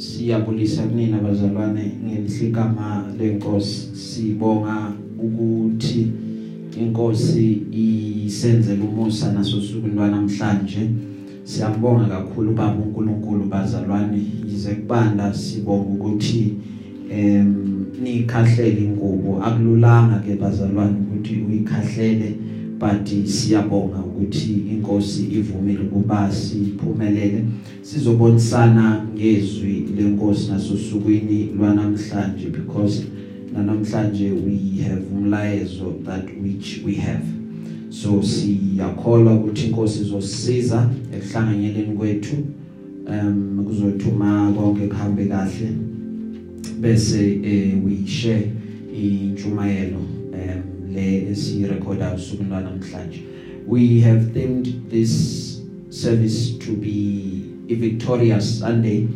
siyabulisa kunina bazalwane ngelihlekama lenkosi. Sibonga ukuthi inkosi isenzele umusa naso sukwini lwanamhlanje. Siyambonga kakhulu baba uNkulunkulu bazalwane. Yize kubanda sibonga ukuthi em nikhahlele ingubo. Akululanga ke bazalwane ukuthi uyikhahlele. But siyabonga ukuthi inkosi ivumile ukuba siphumelele. Sizobonisana ngezwi lenkosi nasosukwini lwanamhlanje because namhlanje we have umlayezo that which we have. So siyakholwa ukuthi inkosi izosisiza ekuhlanganyeleni kwethu um kuzothuma konke kuhambe kahle. Bese eh, we share intshumayelo um le esirecorda usuku lwanamhlanje we have themed this service to be a victorious sunday.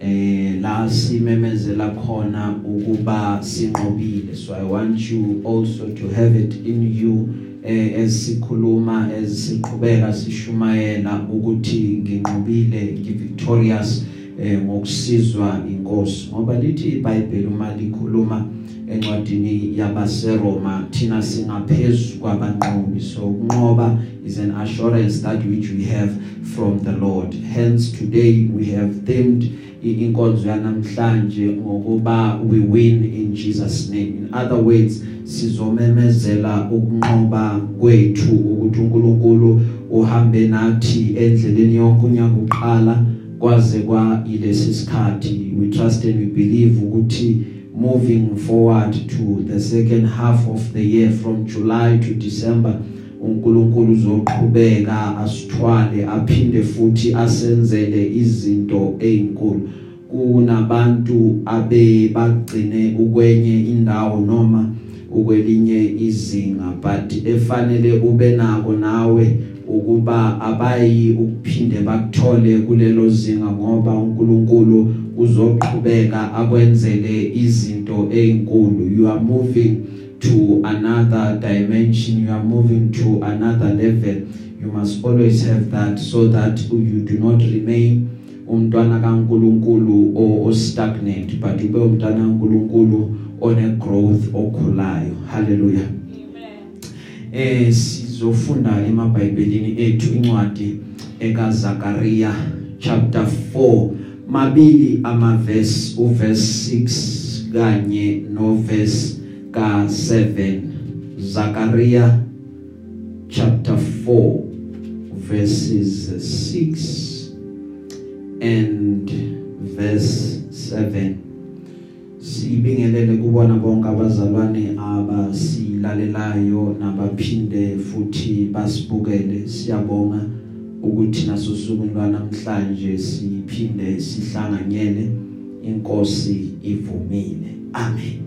Eh la simemezela khona ukuba sinqobile. So i want you also to have it in you eh esikhuluma esiqhubeka sishumayela ukuthi nginqobile ngivictorious. Eh ngokusizwa inkosi ngoba lithi iBhayibheli uma likhuluma encwadini yabaseRoma thina singaphezulu kwabanqobi. So ukunqoba is an assurance that which we have from the Lord. Hence today we have themed inkonzo yanamhlanje ngokuba we win in Jesus name. In other words sizomemezela ukunqoba kwethu ukuthi uNkulunkulu uhambe nathi endleleni yonke unyaka uqala. Kwaze kwa ilesi sikhathi we trust and we believe ukuthi moving forward to the second half of the year from July to December uNkulunkulu uzoqhubeka asithwale aphinde futhi asenzele izinto ezinkulu kunabantu abe bagcine ukwenye indawo noma ukwelinye izinga but efanele ube nako nawe ukuba abayi ukuphinde bakuthole kulelo zinga ngoba uNkulunkulu uzoqhubeka akwenzele izinto ezinkulu you are moving to another dimension you are moving to another level. You must always have that so that you do not remain umntwana kaNkuluNkulu o stagnant but ube umntwana kaNkuluNkulu one growth okhulayo. Hallelujah. Amen. Eh sizofunda emabhayibhelini ethu incwadi eka Zakaria chapter 4 mabili ama verse u verse 6 kanye no verse ka 7 Zakaria chapter 4 verses 6 and verse 7 sibingelele kubona bonke abazalwane abasilalelayo nabaphinde futhi basibukele. Siyabonga ukuthi naso suku lwanamhlanje siphinde sihlanganyele. Inkosi ivumile. Amen.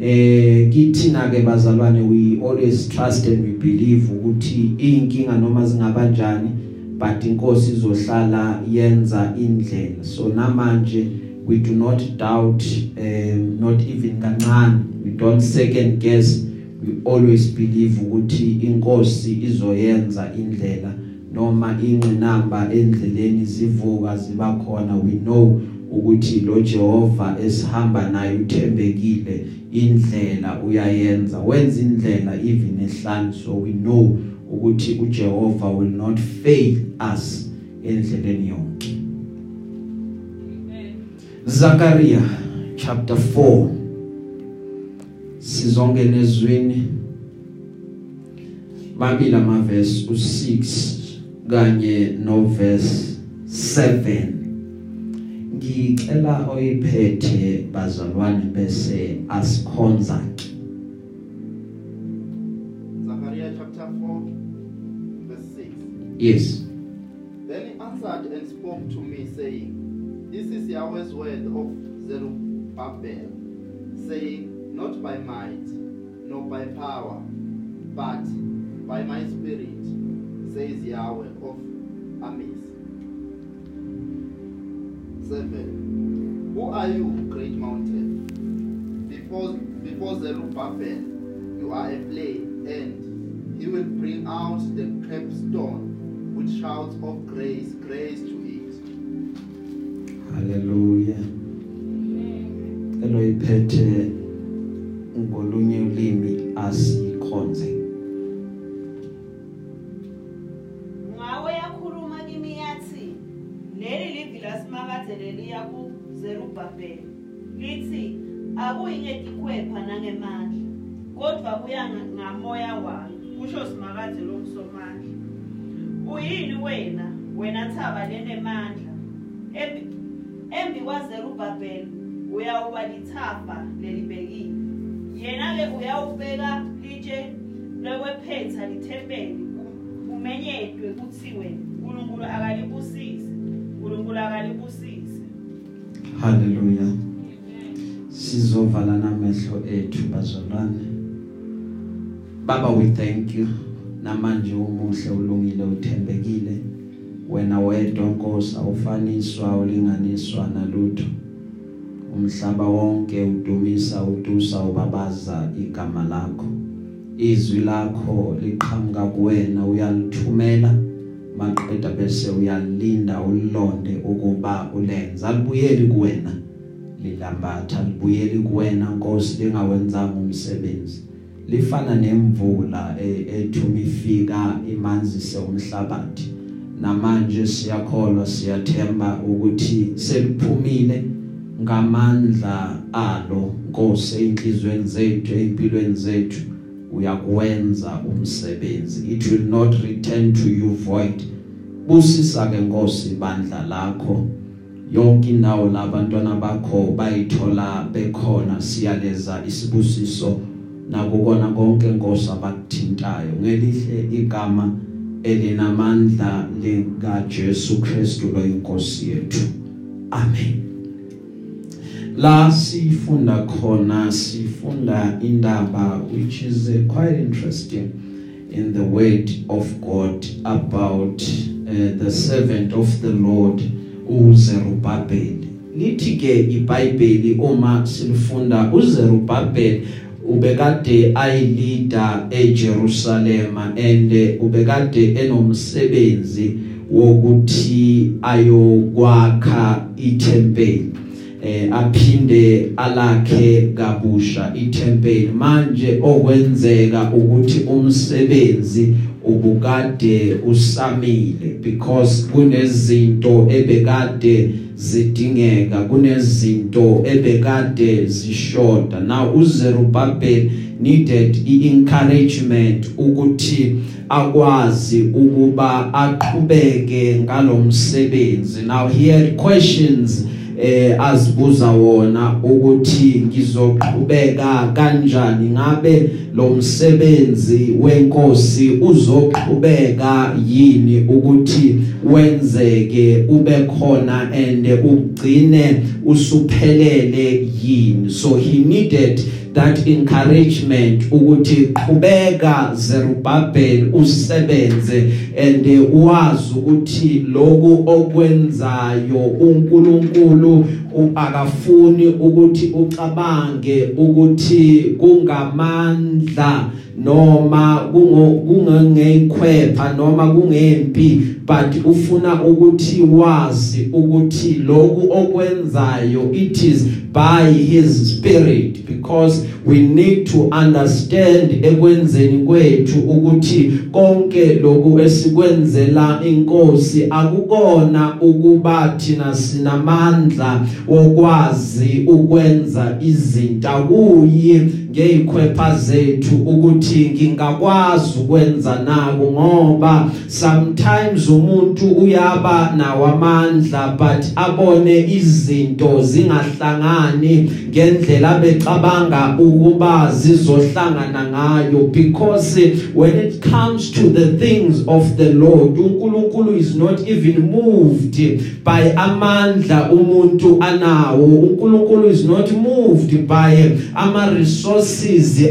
Eh kithina ke bazalwane we always trust and we believe ukuthi inkinga noma zingabanjani but inkosi izohlala yenza indlela. So namanje we do not doubt um, not even kancane. We don't second guess. We always believe ukuthi inkosi izoyenza indlela noma ingqinamba endleleni zivuka ziba khona. We know ukuthi lo Jehova esihamba naye uthembekile indlela uyayenza wenza indlela even ehlanje so we know ukuthi uJehova will not fail us endleleni yonke. Zakaria chapter 4 sizongena ezweni babila ama verse u6 kanye no verse 7 ngicela oyiphethe bazalwane bese asikhonza Zechariah chapter 4 verse 6 Yes. Yahweh's word of Zerubbabel saying not by might nor by power but by my spirit says Yahweh of armies. 7 Who are you great mountain? Before before Zerubbabel you are a plain and he will bring out the capstone with shouts of grace grace to it Hallelujah. Liphethe ngolunye ulimi asikhonze. Ngawe yakhuluma kimi yathi leli livi lasimakazele liya kuZerubabel lithi akuyingetikhwepha nangemandla kodwa kuya nga- ngamoya wayo kusho simakade lomsomandla. Uyini wena wena thaba lenemandla embi embi kwaZerubabel uyawuba lithafa lelibekile yena ke uyawubeka litshe lokwephetha lithempeli umenyedwe kuthiwe uNkulunkulu akalibusise uNkulunkulu akalibusise haleluya. Sizovala namehlo ethu bazalwane. Baba we thank you. Namanje umuhle ulungile uthembekile. Wena wedwa Nkosi awufaniswa ulinganiswa nalutho. Umhlaba wonke udumisa udusa ubabaza igama lakho. Izwi lakho liqhamuka kuwena uyalithumela. Maqeda bese uyalinda ulonde ukuba ulenza libuyeli kuwena lilambatha libuyeli kuwena Nkosi lingawenzanga umsebenzi. Lifana nemvula e- ethuma ifika imanzise umhlabathi. Namanje siyakholwa siyathemba ukuthi seliphumile ngamandla alo Nkosi einhlizweni zethu empilweni zethu. Uyakwenza umsebenzi. It will not return to you void. Busisa ke Nkosi bandla lakho. Yonke indawo labantwana bakho bayithola bekhona siyaleza isibusiso nakukona konke Nkosi abakuthintayo. Ngelihle igama elinamandla lika Jesu Kristu lo inkosi yethu. Amen. La sifunda khona sifunda indaba which is uh, quite interesting in the word of God about uh, the servant of the Lord uZerubabel lithi ke iBhayibheli uma silifunda uZerubabel ubekade ayilida eJerusalem and ubekade enomsebenzi wokuthi ayokwakha ithempeli. Eh aphinde alakhe kabusha ithempeli. Manje okwenzeka ukuthi umsebenzi ubukade usamile because kunezinto ebekade zidingeka kunezinto ebekade zishoda. Now uZerubabel needed i-encouragement ukuthi akwazi ukuba aqhubeke ngalomsebenzi now he had questions eh azibuza wona ukuthi ngizoqhubeka kanjani ngabe lo msebenzi wenkosi uzoqhubeka yini ukuthi wenzeke ube khona and ugcine usuphelele yini? So he needed that encouragement ukuthi qhubeka Zerubbabel usebenze and wazi ukuthi lokhu okwenzayo uNkulunkulu akafuni ukuthi ucabange ukuthi kungamandla noma kungengekhwepha noma kungempi but ufuna ukuthi wazi ukuthi lokhu okwenzayo it is by his spirit because we need to understand ekwenzeni kwethu ukuthi konke lokhu esikwenzela inkosi akukona ukuba thina sinamandla wokwazi ukwenza izinto. Kuyi ngeyikhwepha zethu ukuthi ngingakwazi ukwenza nako ngoba sometimes umuntu uyaba nawamandla but abone izinto zingahlangani ngendlela becabanga ukuba zizohlangana ngayo. Because when it comes to the things of the Lord uNkulunkulu is not even moved by amandla umuntu anawo. uNkulunkulu is not moved by ama resources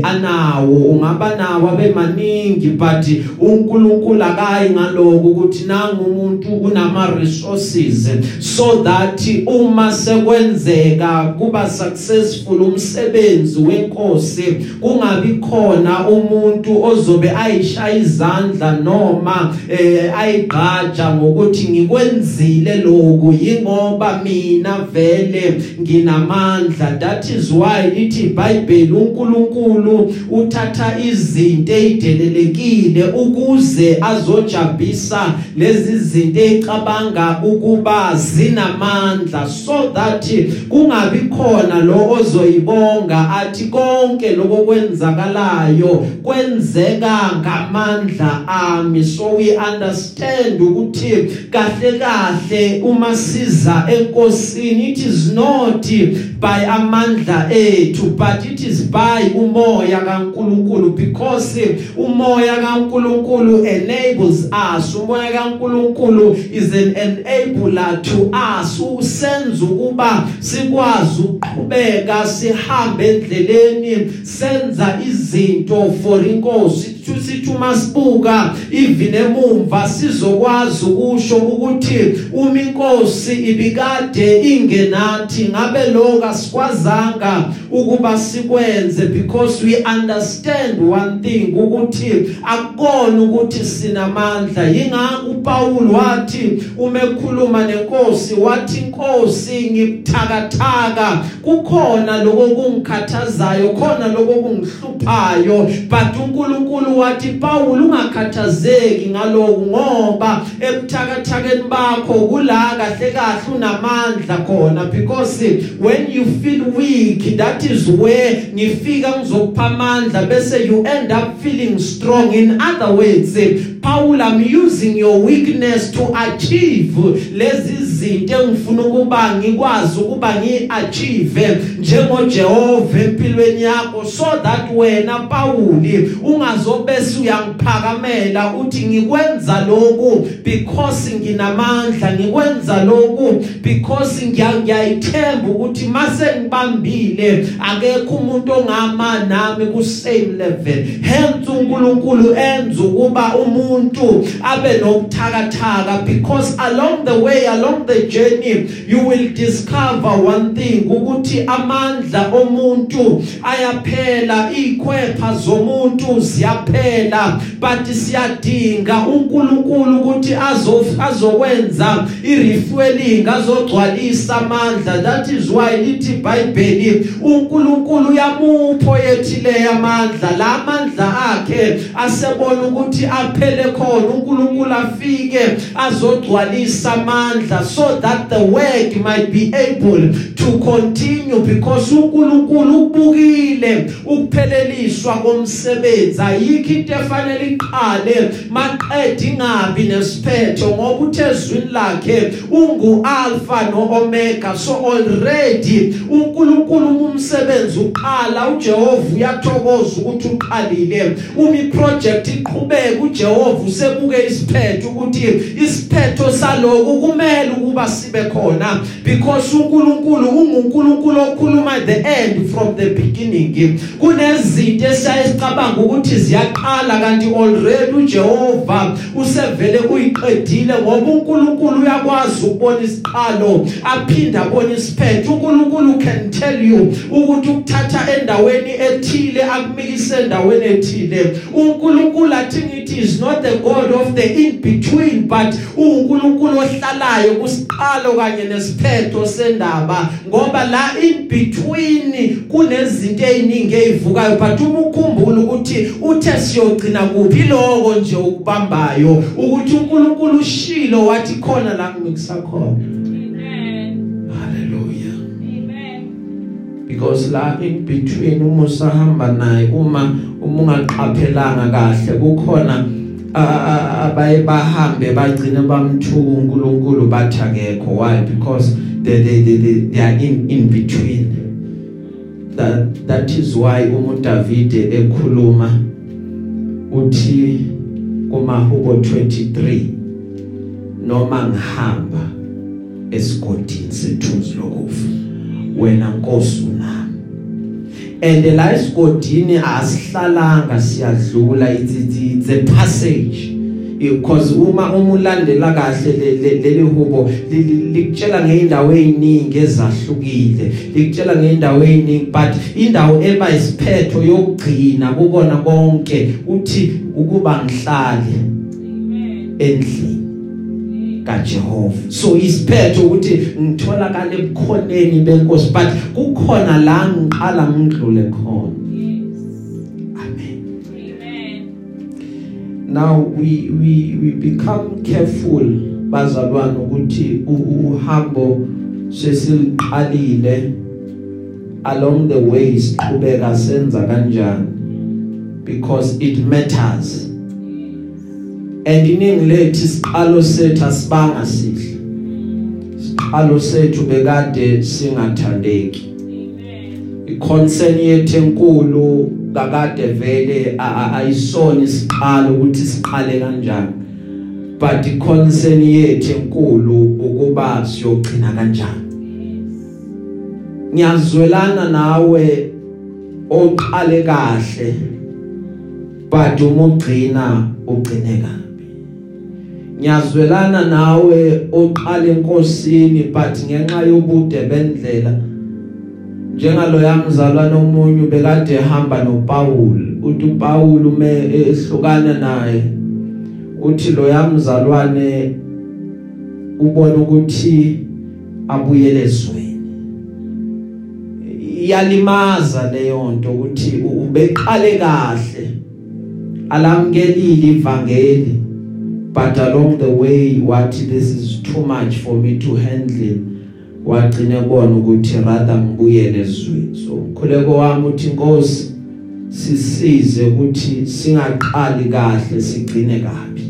anawo ungaba nawo abemaningi but uNkulunkulu akayi ngaloko ukuthi nangu umuntu unama resources so that uma sekwenzeka kuba successful umsebenzi wenkosi kungabi khona umuntu ozobe ayishaya izandla noma eh ayigqaja ngokuthi ngikwenzile lokhu yingoba mina vele nginamandla. That is why lithi iBhayibheli uNkulunkulu uthatha izinto ezidelelekile ukuze azojabisa lezi zinto ezicabanga ukuba zinamandla so that kungabi khona lo ozoyibonga athi konke lokwenzakalayo kwenzeka ngamandla ami. So we understand ukuthi kahle kahle uma siza enkosini it is not by amandla ethu but it is by umoya kaNkuluNkulu because umoya kaNkuluNkulu enables us. Umoya kaNkuluNkulu is an enabler to us. Usenza ukuba sikwazi ukuqhubeka sihambe endleleni senza izinto for inkosi. Sithi uma sibuka even emumva sizokwazi ukusho ukuthi uma inkosi ibikade ingenathi. Ngabe lokho asikwazanga ukuba sikwenze? Because we understand one thing ukuthi akukona ukuthi sinamandla. Yingakho uPaul wathi uma ekhuluma nenkosi wathi inkosi ngibuthakathaka kukhona lokho kungikhathazayo khona lokho kungihluphayo but uNkulunkulu wathi Paul ungakhathazeki ngalokho ngoba ebuthakathakeni bakho kula kahle kahle unamandla khona because when you feel weak that is where ngifika ngizokupha amandla bese you end up feeling strong. In other words Paul I'm using your weakness to achieve. Lezi zinto engifuna ukuba ngikwazi ukuba ngiachieve njengoJehova empilweni yakho. So that wena Paul ungazobese uyangiphakamela uthi ngikwenza lokhu because nginamandla ngikwenza lokhu because ngiyayithemba ukuthi mase ngibambile akekho umuntu ongama nami ku same level. Hence uNkulunkulu enza ukuba umuntu abe nobuthakathaka because along the way along the journey you will discover one thing ukuthi amandla omuntu ayaphela ikhwepha zomuntu ziyaphela but siyadinga uNkulunkulu ukuthi azokwenza irefueling azogcwalisa amandla. That is why lithi iBhayibheli uNkulunkulu uyamupho yethile amandla. La amandla akhe asebona ukuthi aphele khona uNkulunkulu afike azogcwalisa amandla so that the work might be able to continue because uNkulunkulu ubukile. Ukupheleliswa komsebenzi ayikho into efanele iqale. Maqedwe ingabi nesiphetho ngoba uthezwini lakhe ungu alpha no omega so already uNkulunkulu umsebenzi uqala uJehova uyathokoza ukuthi uqalile. Uma iproject iqhubeka uJehova usebuke isiphetho ukuthi isiphetho saloko kumele ukuba sibe khona because uNkulunkulu unguNkulunkulu okhuluma the end from the beginning. Kunezinto esayicabanga ukuthi ziyaqala kanti already uJehova usevele uyiqedile ngoba uNkulunkulu uyakwazi ukubona isiqalo aphinda abone isiphetho. uNkulunkulu can tell you ukuthi ukuthatha endaweni ethile akumikise endaweni ethile. uNkulunkulu athi ngithi is not the god of the in between but uNkulunkulu ohlalayo kusiqalo kanye nesiphetho sendaba ngoba la in between kunezinto eziningi ezivukayo but uma ukhumbula ukuthi uthe siyogcina kuphi lokho nje ukubambayo ukuthi uNkulunkulu ushilo wathi khona la ngimikisa khona Amen. haleluya Amen. because la in between uma usahamba naye uma uma ungaqaphelanga kahle kukhona abaye bahambe bagcine bamthuka uNkulunkulu bathi akekho. Why? Because they they they, they, are in in between. That that is why umuntu David ekhuluma uthi kumahubo 23 noma ngihamba esigodini sethuzi lokufa wena Nkosi and la esigodini asihlalanga siyadlula. It's, it's, a passage. Because uma uma ulandela kahle le- le- leli hubo li- li- likutshela ngeindawo eziningi ezahlukile. Likutshela ngeindawo eziningi but indawo eba isiphetho yokugcina kubona konke uthi ukuba ngihlale Amen. endlini. kaJehova so isiphetho ukuthi ngitholakala ebukhoneni benkosi but kukhona la ngiqala ngidlule khona Yes. amen Amen. now we we we become careful bazalwane ukuthi u- uhambo sesiliqalile along the way siqhubeka senza kanjani because it matters and iningi lethu siqalo sethu asibanga sihle. Siqalo sethu bekade singathandeki. Iconcern yethu enkulu kakade vele a- a- ayisona isiqalo ukuthi siqale kanjani. But iconcern yethu enkulu ukuba siyogcina kanjani. Ngiyazwelana nawe oqale kahle but uma ugcina ugcine kabi ngiyazwelana nawe oqale enkosini but ngenxa yobude bendlela njengalo yamzalwana omunye bekade ehamba noPaul uthi uPaul ume ehlukana naye uthi lo yamzalwane ubona ukuthi abuyele ezweni. Iyalimaza leyo nto ukuthi ubeqale kahle alamkelile ivangeli. But along the way wathi this is too much for me to handle. Wagcina kubona ukuthi rather ngibuyele ezweni. So umkhuleko wami uthi inkosi sisize ukuthi singaqali kahle sigcine kabi.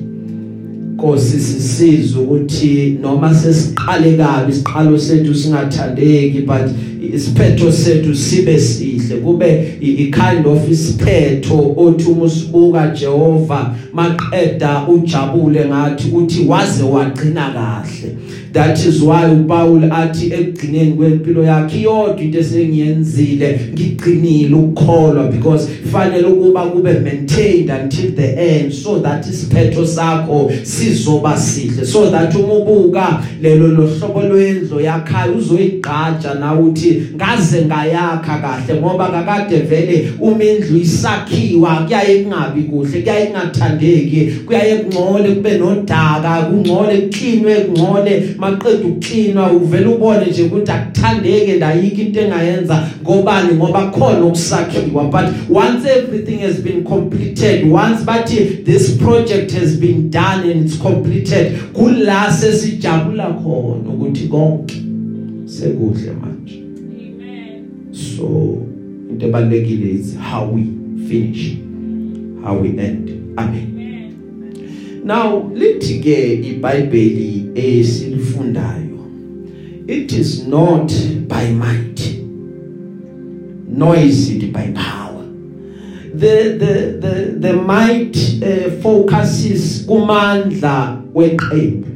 Nkosi sisize ukuthi noma sesiqale kabi isiqalo sethu singathandeki but isiphetho sethu sibe sihle. Kube i kind of isiphetho othi uma usibuka Jehova maqeda ujabule ngathi uthi waze wagcina kahle. That is why uPaul athi ekugcineni kwempilo yakhe yodwa into esengiyenzile ngigcinile ukukholwa because fanele ukuba kube maintained until the end. So that isiphetho sakho sizoba sihle. So that uma ubuka lelo lohlobo lwendlo yakhayo uzoyigqaja na uthi ngaze ngayakha kahle ngoba kakade vele uma indlu isakhiwa kuyaye kungabi kuhle kuyaye kungathandeki kuyaye kungcole kube nodaka kungcole kuklinwe kungcole maqedwe ukuklinwa uvela ubone nje ukuthi akuthandeke ndayikho into engayenza ngobani ngoba khona ukusakhiwa but once everything has been completed once bathi this project has been done and it's completed kula sesijabula khona ukuthi konke sekuhle manje Amen. so into ebalekile is how we finish how we end Amen. Now lithi ke iBhayibheli esilifundayo it is not by might nor is it by power. The the the the might uh, focuses kumandla weqembu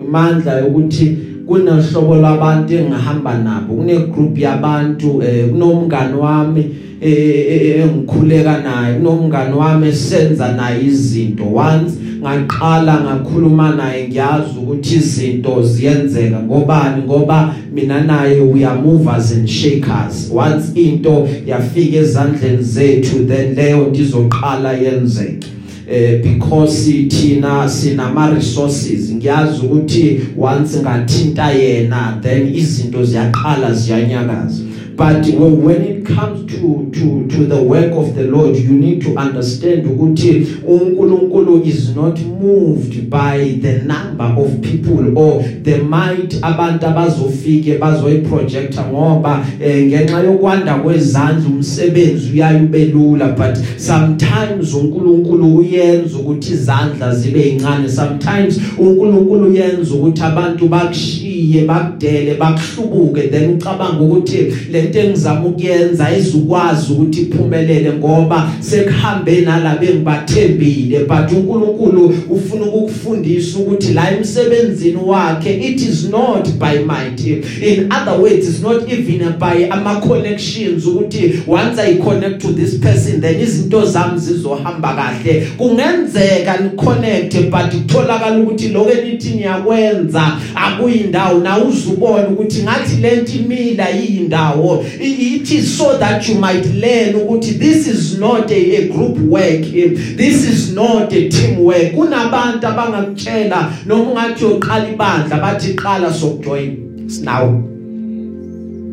imandla yokuthi kunohlobo labantu engihamba nabo kune group yabantu eh, kunomngani wami eh, engikhuleka naye kunomngani wami esenza naye izinto once ngaqala ngakhuluma naye ngiyazi ukuthi izinto ziyenzeka. Ngobani? Ngoba mina naye we are movers and shakers. Once into yafika ezandleni zethu then leyo nto izoqala yenzeke. Eh because thina sinama resources ngiyazi ukuthi once ngathinta yena then izinto ziyaqala ziyanyakaza. But when it comes to to to the work of the Lord you need to understand ukuthi uNkulunkulu is not moved by the number of people or the might abantu abazofike bazoyiprojecta ngoba eh, ngenxa yokwanda kwezandla umsebenzi uyayubelula but sometimes uNkulunkulu uyenza ukuthi izandla zibe incane sometimes uNkulunkulu uyenza ukuthi abantu bakushiye bakudele bakuhlubuke. Then ucabanga ukuthi le lento engizama ukuyenza izukwazi ukuthi iphumelele ngoba sekuhambe nalabo engibathembile but uNkulunkulu ufuna ukukufundisa ukuthi la emsebenzini wakhe it is not by might. In other words it's not even by ama connections ukuthi once i connect to this person then izinto zami zizohamba kahle. Kungenzeka ni connect but kutholakala ukuthi lokho enithi niyakwenza akuyindawo. Na uzubona ukuthi ngathi lento imila yindawo it is so that you might learn ukuthi this is not a, a group work. This is not a team work. Kunabantu abangakutshela noma ungathi uyoqala ibandla bathi qala sokujoin sinawo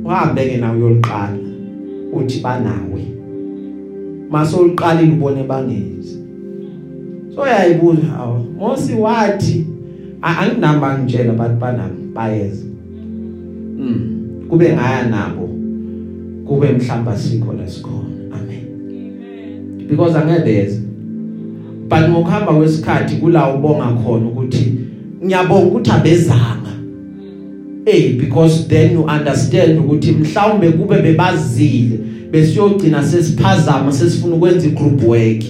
uhambe ke nawe uyoliqala uthi banawe. Mase uliqalile ubone bangezi so yayibuza hawo mosi wathi anginamba ngitshela abantu banami bayeza. Mm kube ngaya nabo. Kube mhlamba sikho la sikhona amen Amen. because angebeza but ngokuhamba kwesikhathi kula ubonga khona ukuthi ngiyabonga ukuthi abezanga eh because then you understand ukuthi mhlawumbe kube bebazile besiyogcina sesiphazama sesifuna ukwenza igroup work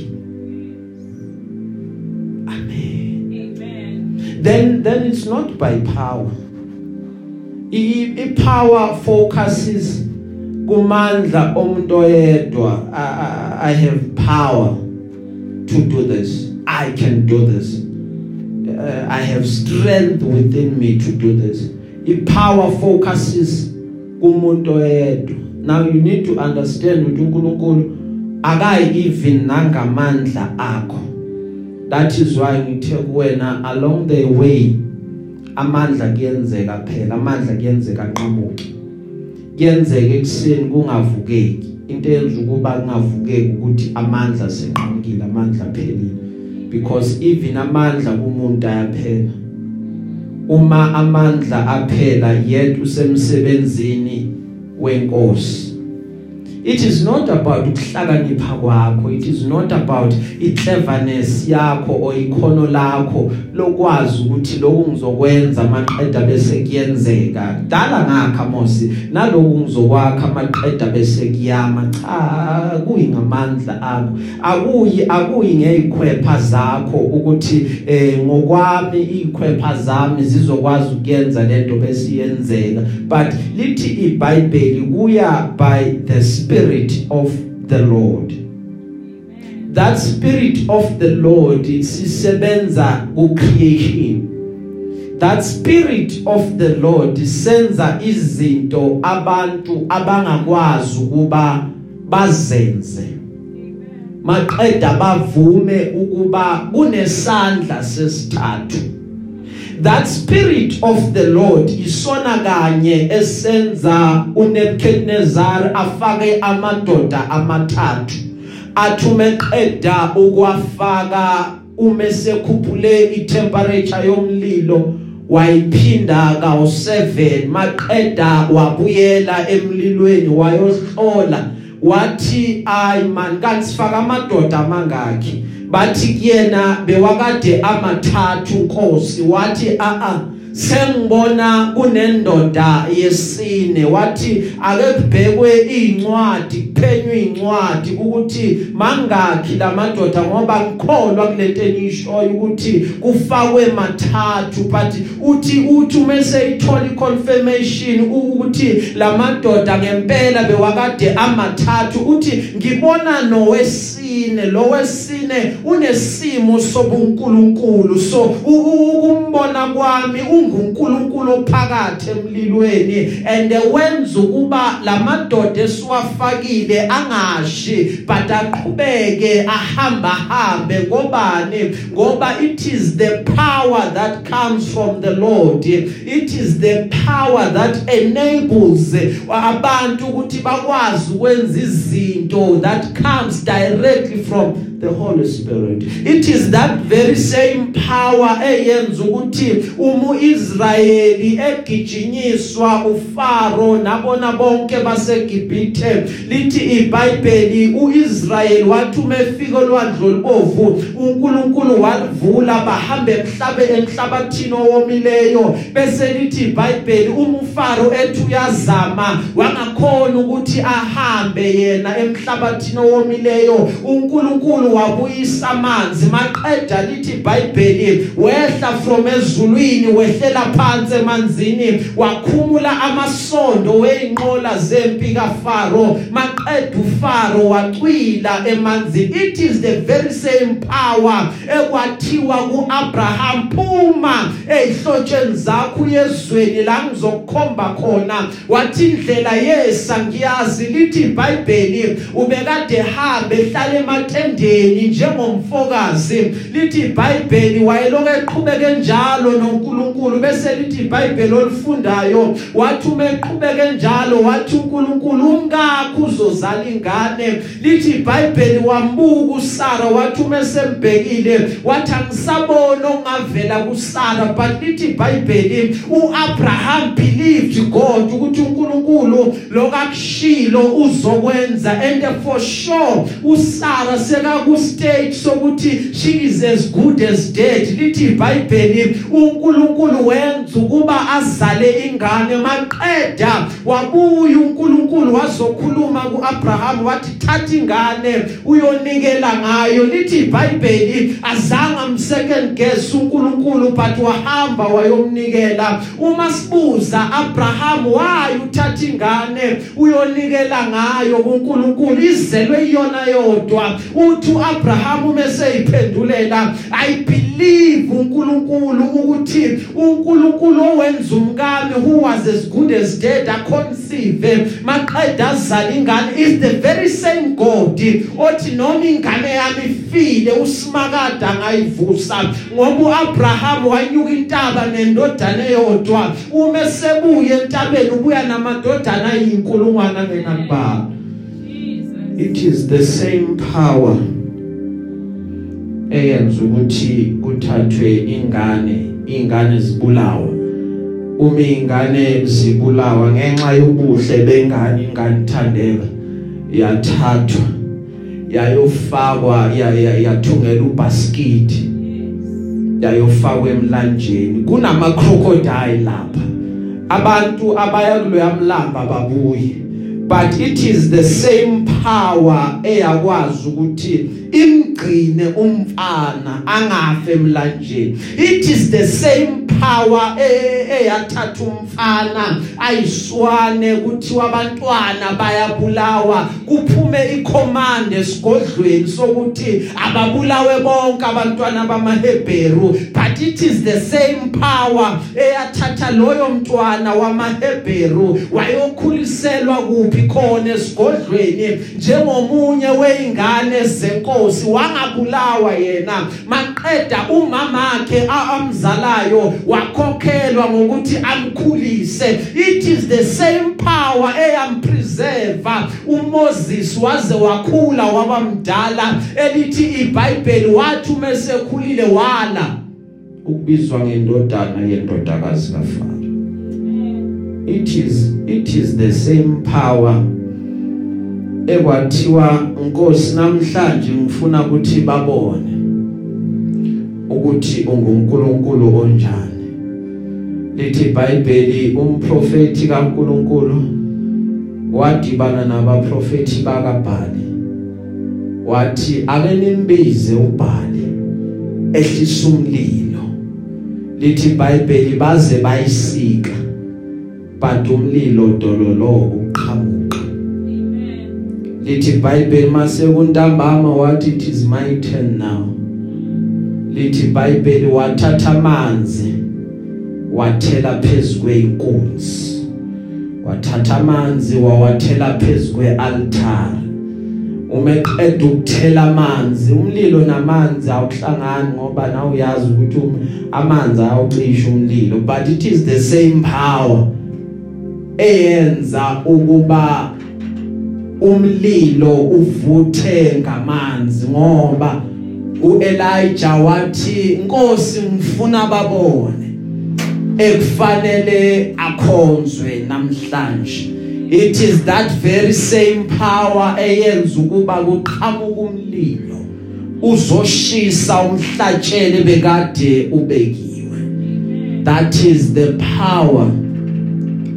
amen Amen. then then it's not by power i i power focuses kumandla omuntu oyedwa I, I, i have power to do this. I can do this. Uh, i have strength within me to do this. I power focuses kumuntu oyedwa now you need to understand ukuthi uNkulunkulu akayi even nangamandla akho. That is why ngithe kuwena along the way amandla kuyenzeka phela amandla kuyenzeka nqamuke. Kuyenzeka ekseni kungavukeki. Into eyenza ukuba kungavukeki ukuthi amandla senqamukile amandla phelile because even amandla kumuntu ayaphela. Uma amandla aphela yet usemsebenzini wenkosi it is not about ukuhlakanipha kwakho. It is not about icleverness yakho or ikhono lakho lokwazi ukuthi lokhu ngizokwenza maqeda bese kuyenzeka. Dala ngakha mosi naloku ngizokwakha maqeda bese kuyama. Cha kuyi ngamandla akho. Akuyi akuyi ngezikhwepha zakho ukuthi eh ngokwami izikhwepha zami zizokwazi ukuyenza lento bese iyenzeka. But lithi iBhayibheli kuya by the spirit. Of the Lord. That spirit of the Lord sisebenza ku creation that spirit of the Lord senza izinto abantu abangakwazi ukuba bazenze. Maqeda bavume ukuba kunesandla sesithathu. That spirit of the lord isona kanye esenza uNebuchadnezzar afake amadoda amathathu athume qeda ukwafaka uma sekhuphule itemperature yomlilo wayiphinda kawu7 maqeda wabuyela emlilweni wayohlola wathi ay man kanti sifaka amadoda amangaki bathi kuyena bewakade amathathu Nkosi wathi a a sengibona kunendoda yesine wathi ake kubhekwe incwadi kuphenywe incwadi ukuthi mangakhi lamadoda ngoba ngikholwa kulento enishoyo ukuthi kufakwe mathathu but uthi uthi umese ithola iconfirmation ukuthi lamadoda ngempela bewakade amathathu uthi ngibona nowesine lo wesine unesimo sobunkulunkulu. So ukumbona kwami ungunkulunkulu ophakathi emlilweni and wenza ukuba lamadoda esiwafakile angashi but aqhubeke ahamba hambe ngobani? Ngoba it is the power that comes from the Lord. It is the power that enables abantu ukuthi bakwazi ukwenza izinto that comes directly from the holy spirit. It is that very same power eyenza ukuthi uma uIsrayeli egijinyiswa uFaro nabona bonke baseGibhithe. Lithi iBhayibheli uIsrayeli wathi umefika olwandle olubovu uNkulunkulu walivula bahambe emhlabe emhlabathini owomileyo. Bese lithi iBhayibheli uma uFaro ethi uyazama wangakhona ukuthi ahambe yena emhlabathini owomileyo. uNkulunkulu wabuyisa amanzi maqeda lithi iBhayibheli wehla from ezulwini wehlela phansi emanzini wakhumula amasondo weinqola zempi kaFaro maqeda uFaro wacwila emanzini it is the very same power ekwathiwa kuAbraham phuma ezihlotsheni zakho yezweni la ngizokukhomba khona. Wathi indlela yesa ngiyazi lithi iBhayibheli ubekade hambe ehlala ematendeni njengomfokazi lithi iBhayibheli wayeloke eqhubeke njalo noNkulunkulu bese lithi iBhayibheli olifundayo wathi uma eqhubeke njalo wathi uNkulunkulu ungakho uzozala ingane. Lithi iBhayibheli wambuka uSara wathi uma esembhekile wathi angisabona ongavela kuSara. But lithi iBhayibheli uAbraham believed God ukuthi uNkulunkulu lokakushilo uzokwenza and for sure uSara seka ku stage sokuthi she is as good as dead. Lithi iBhayibheli uNkulunkulu wenza ukuba azale ingane. Maqeda wabuya uNkulunkulu wazokhuluma kuAbraham wathi thatha ingane uyonikela ngayo. Lithi iBhayibheli azange msecond guess uNkulunkulu but wahamba wayomnikela. Uma sibuza Abraham waye uthatha ingane uyonikela ngayo kuNkulunkulu? Izelwe iyona yodwa. Uthi uAbraham meseyiphendulela i believe uNkulunkulu ukuthi uNkulunkulu owenza umkami who was as good as dead aconceive maqeda azala ingane. Is the very same God othi noma ingane yami ifile usimakada ngayivusa ngoba uAbraham wanyuka intaba nendodana eyodwa. Uma sebuye entabeni ubuya namadodana ayinkulungwana ngenakubaba Jesus. it is the same power. Eyenza ukuthi kuthathwe ingane ingane zibulawa uma ingane zibulawa ngenxa yobuhle bengane ingane ithandeka yathathwa yayofakwa yathungela ubasket yayofakwa emlanjeni. Kunama crocodile lapha. Abantu abaya kuloya mlamba babuye. But it is the same power eyakwazi ukuthi imgcine umfana angafe emlanjeni. It is the same power eyathatha umfana. Ayiswane kuthiwa abantwana bayabulawa. Kuphume icommand esigodlweni sokuthi ababulawe bonke abantwana bamaHebheru. But it is the same power eyathatha loyo mntwana wamaHebheru. Wayokhuliselwa kuphi khona esigodlweni? Njengomunye weingane zenkosi wangabulawa yena. Maqeda umamakhe amzalayo wakhokhelwa ngokuthi amkhulise. It is the same power eyampreserve uMoses waze wakhula waba mdala elithi iBhayibheli wathi umesekhulile wala ukubizwa ngendodana yendodakazi kaFaro. It is it is the same power ekwathiwa Nkosi namhlanje ngifuna ukuthi babone ukuthi unguNkulunkulu onjani. Lithi iBhayibheli umprofeti kaNkulunkulu wadibana nabaprofeti bakaBhali. Wathi ake nimbize uBhali ehlisa umlilo. Lithi iBhayibheli baze bayisika but umlilo dololo uqhamuka Amen. lithi iBhayibheli mase kuntambama wathi it is my turn now. Lithi iBhayibheli wathatha amanzi wathela phezukwe inkunzi wathatha amanzi wawathela phezukwe altar uma eqeda ukuthela amanzi. Umlilo namanzi awuhlangani ngoba nawe uyazi ukuthi amanzi awucisha umlilo but it is the same power eyenza ukuba umlilo uvuthe ngamanzi ngoba uElijah wathi inkosi ngifuna babone. Ekufanele akhonzwe namhlanje. It is that very same power eyenza ukuba kuqhamuka umlilo uzoshisa umhlatshele bekade ubekiwe. That is the power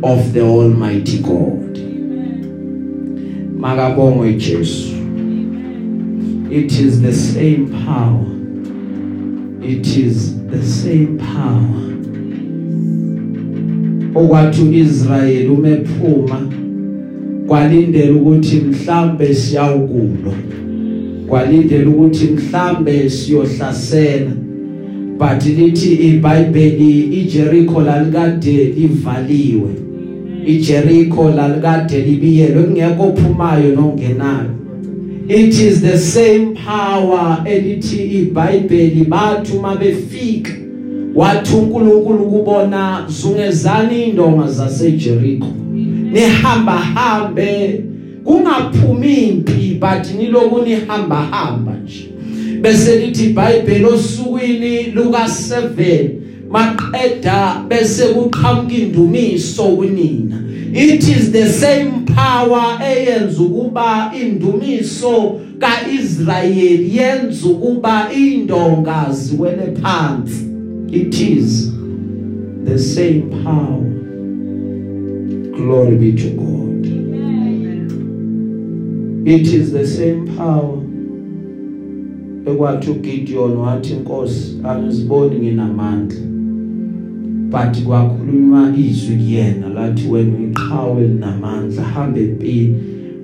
of the almighty god. Makabongwe Jesu. It is the same power. It is the same power. Okwathi uIsrael umephuma kwalindela ukuthi mhlambe siyawukulwa kwalindela ukuthi mhlambe siyohlasela. But lithi iBhayibheli iJericho lalikade livaliwe. iJericho lalikade libiyelwe kungekho ophumayo nongenayo. It is the same power elithi iBhayibheli bathu mabefika wathi uNkulunkulu kubona zungezani indonga zaseJericho nihamba hambe. Kungaphumi impi but niloku nihamba hamba nje. Bese lithi iBhayibheli osukwini luka 7 maqeda bese kuqhamuka indumiso kunina. It is the same power eyenza ukuba indumiso kaIsrayeli yenza ukuba indonga ziwele phansi. It is the same power. Glory be to God. It is the same power. Ekwathi uGideon wathi inkosi angiziboni nginamandla but kwakhulunywa izwi kuyena lathi wena uyiqhawe linamandla hambe empini.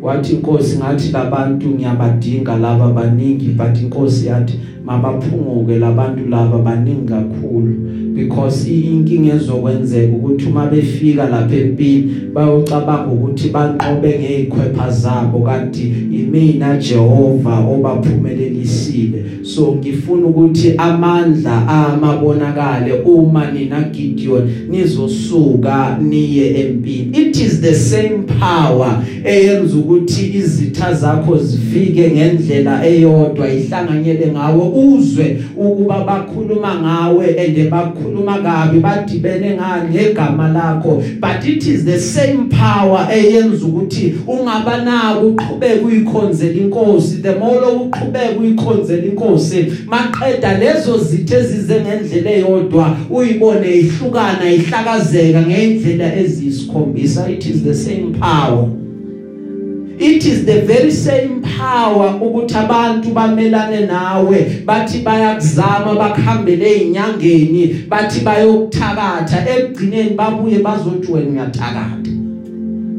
Wathi inkosi ngathi labantu ngiyabadinga laba baningi but inkosi yathi mabaphunguke labantu laba baningi kakhulu. Because inkinga ezokwenzeka ukuthi uma befika lapha empini bayocabanga ukuthi banqobe ngezikhwepha zabo kanti imina Jehova obaphumelelisile so ngifuna ukuthi amandla amabonakale uma nina Gideon nizosuka niye empini. It is the same power eyenza ukuthi izitha zakho zifike ngendlela eyodwa ihlanganyele ngawe uzwe ukuba bakhuluma ngawe ende bakhuluma kabi badibene ngegama lakho. But it is the same power eyenza ukuthi ungabanako uqhubeke uyikhonzela inkosi. The more uqhubeke uyikhonzela inkosi maqeda lezo zithe zize ngendlela eyodwa uyibone ihlukana ihlakazeka ngendlela ezisikhombisa it is the same power. It is the very same power ukuthi abantu bamelane nawe bathi bayakuzama bakhambele inyangeni bathi bayokuthakatha. Ekugcineni babuye bazothi wena uyathakatha.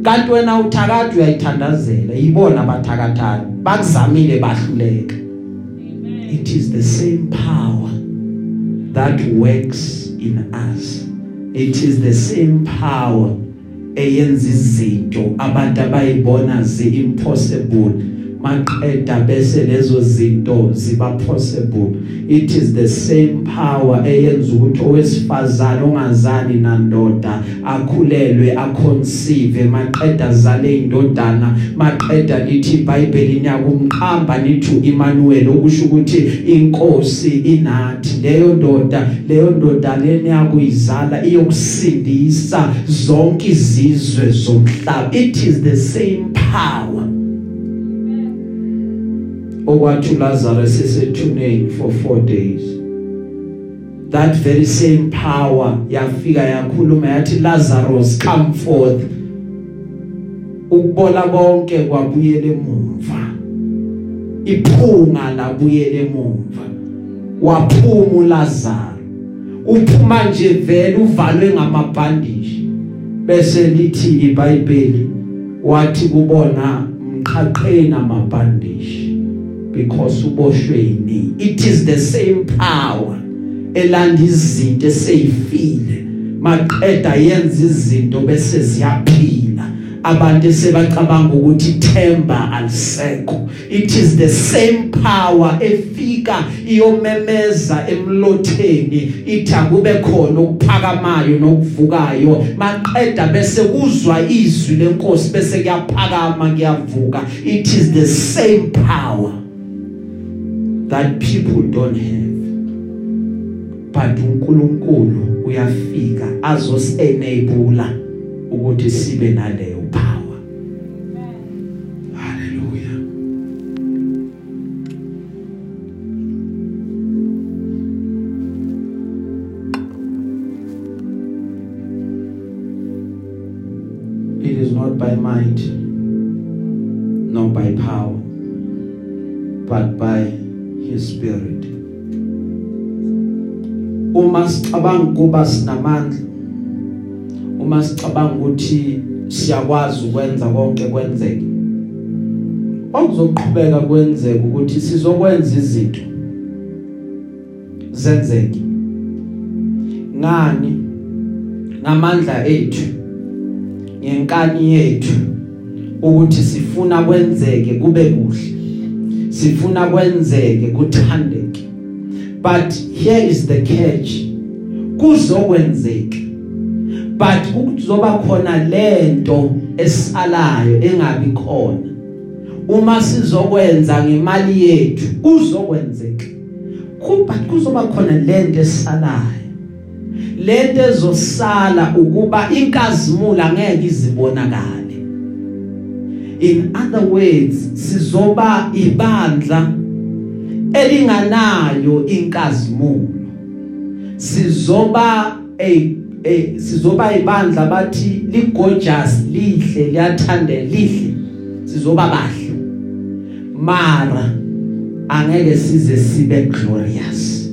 Kanti wena uthakatha uyayithandazela. Yibona abathakathana bakuzamile bahluleka. It is the same power that works in us. It is the same power eyenza izinto abantu abayibona zi-impossible. Maqeda bese lezo zinto ziba possible it is the same power eyenza ukuthi owesifazana ongazani nandoda akhulelwe aconceive maqeda zale indodana maqeda lithi iBhayibheli niyakumqhamba nithi Emmanuel okusho ukuthi inkosi inathi. Leyo ndoda leyo ndoda leni yakuyizala iyokusindisa zonke izizwe zomhlaba. It is the same power. Okwathi Lazarus esethuneni for 4 days. That very same power yafika yakhuluma yathi Lazarus come forth. Ukubola konke kwabuyele emuva. Iphunga labuyele emuva. Waphuma uLazarus uphuma nje vele uvalwe ngamabhandishi. Bese lithi iBhayibheli wathi kubona mqhaqheni amabhandishi. Because uboshwe yini it is the same power. Elanda izinto eseyifile. Maqeda yenza izinto bese ziyaphila. Abantu sebacabanga ukuthi themba alisekho. It is the same power efika iyomemeza emlotheni. Ithi akube khona ukuphakamayo nokuvukayo. Maqeda bese kuzwa izwi lenkosi bese kuyaphakama kuyavuka. It is the same power. That people don't have. But uNkulunkulu uyafika azos enable ukuthi sibe naleyo. Kuba sinamandla. Uma sicabanga ukuthi siyakwazi ukwenza konke kwenzeke okuzoqhubeka kwenzeka ukuthi sizokwenza izinto zenzeke. Ngani? Ngamandla ethu ngenkani yethu ukuthi sifuna kwenzeke kube kuhle sifuna kwenzeke kuthandeke. But here is the catch. Kuzokwenzeka. But kuzoba khona lento esalayo engabi khona uma sizokwenza ngemali yethu kuzokwenzeka. Kuba kuzoba khona lento esalayo. Lento ezosala ukuba inkazimulo angeke izibonakale. In other words sizoba ibandla elinganayo inkazimulo sizoba a eh sizoba ibandla bathi li gorgeous lihle liyathande lihle. Sizoba bahle. Mara angeke size sibe glorious.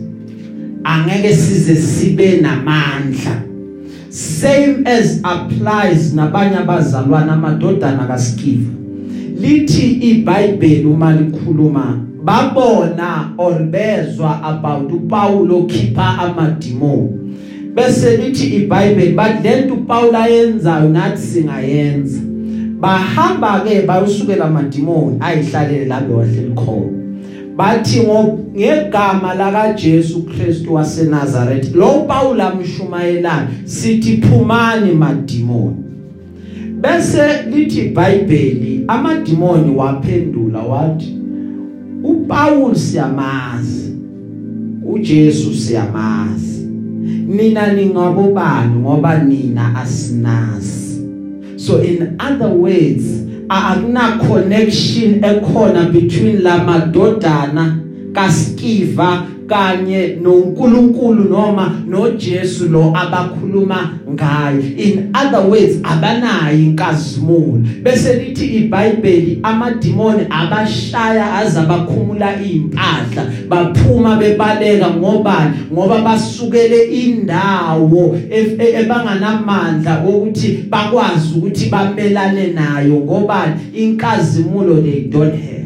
Angeke size sibe namandla. Same as applies nabanye abazalwana amadodana kaSkiva. Lithi iBhayibheli uma likhuluma babona or bezwa about uPaulo okhipha amadimoni. Bese lithi iBhayibheli bathi lento uPaul ayenzayo nathi singayenza. Bahamba ke bayosukela amadimoni ayihlalele lapho wahleli khona. Bathi ngegama laka Jesu Kristu waseNazaretha lo Paul amshumayelana sithi phumani madimoni. Bese lithi iBhayibheli amadimoni waphendula wathi uPaul siyamazi uJesu siyamazi. Nina ningabobani ngoba nina asinazi? So in other words akuna connection ekhona between la madodana kaSkiva kanye noNkulunkulu noma noJesu lo abakhuluma ngayo. In other words abanayo inkazimulo. Bese lithi iBhayibheli amadimoni abashaya azabakhumula impahla baphuma bebaleka ngobani? Ngoba basukele indawo ebanganamandla ukuthi bakwazi ukuthi bamelane nayo ngobani? Inkazimulo they don't have.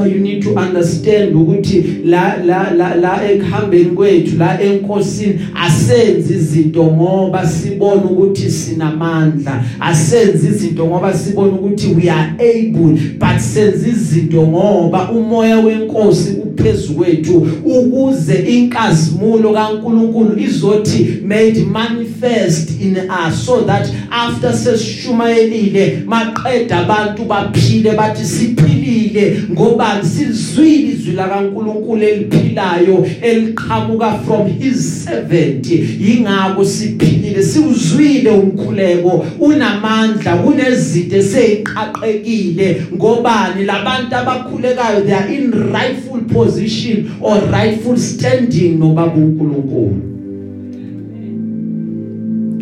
Why you need to understand ukuthi la la la la ekuhambeni kwethu la enkosini asenzi izinto ngoba sibona ukuthi sinamandla. Asenzi izinto ngoba sibona ukuthi we are able but senza izinto ngoba umoya wenkosi uphezulu kwethu ukuze inkazimulo kaNkuluNkulu izothi made manifest in us so that after sesishumayelile maqeda abantu baphile bathi siphilile ngoba sizwile izwi la kaNkuluNkulu eliphilayo eliqhamuka from his servant. Ingakho siphilile siuzwile umkhuleko. Unamandla kunezinto eseyiqhaqekile ngobani? Labantu abakhulekayo they are in rightful position or rightful standing nobaba uNkulunkulu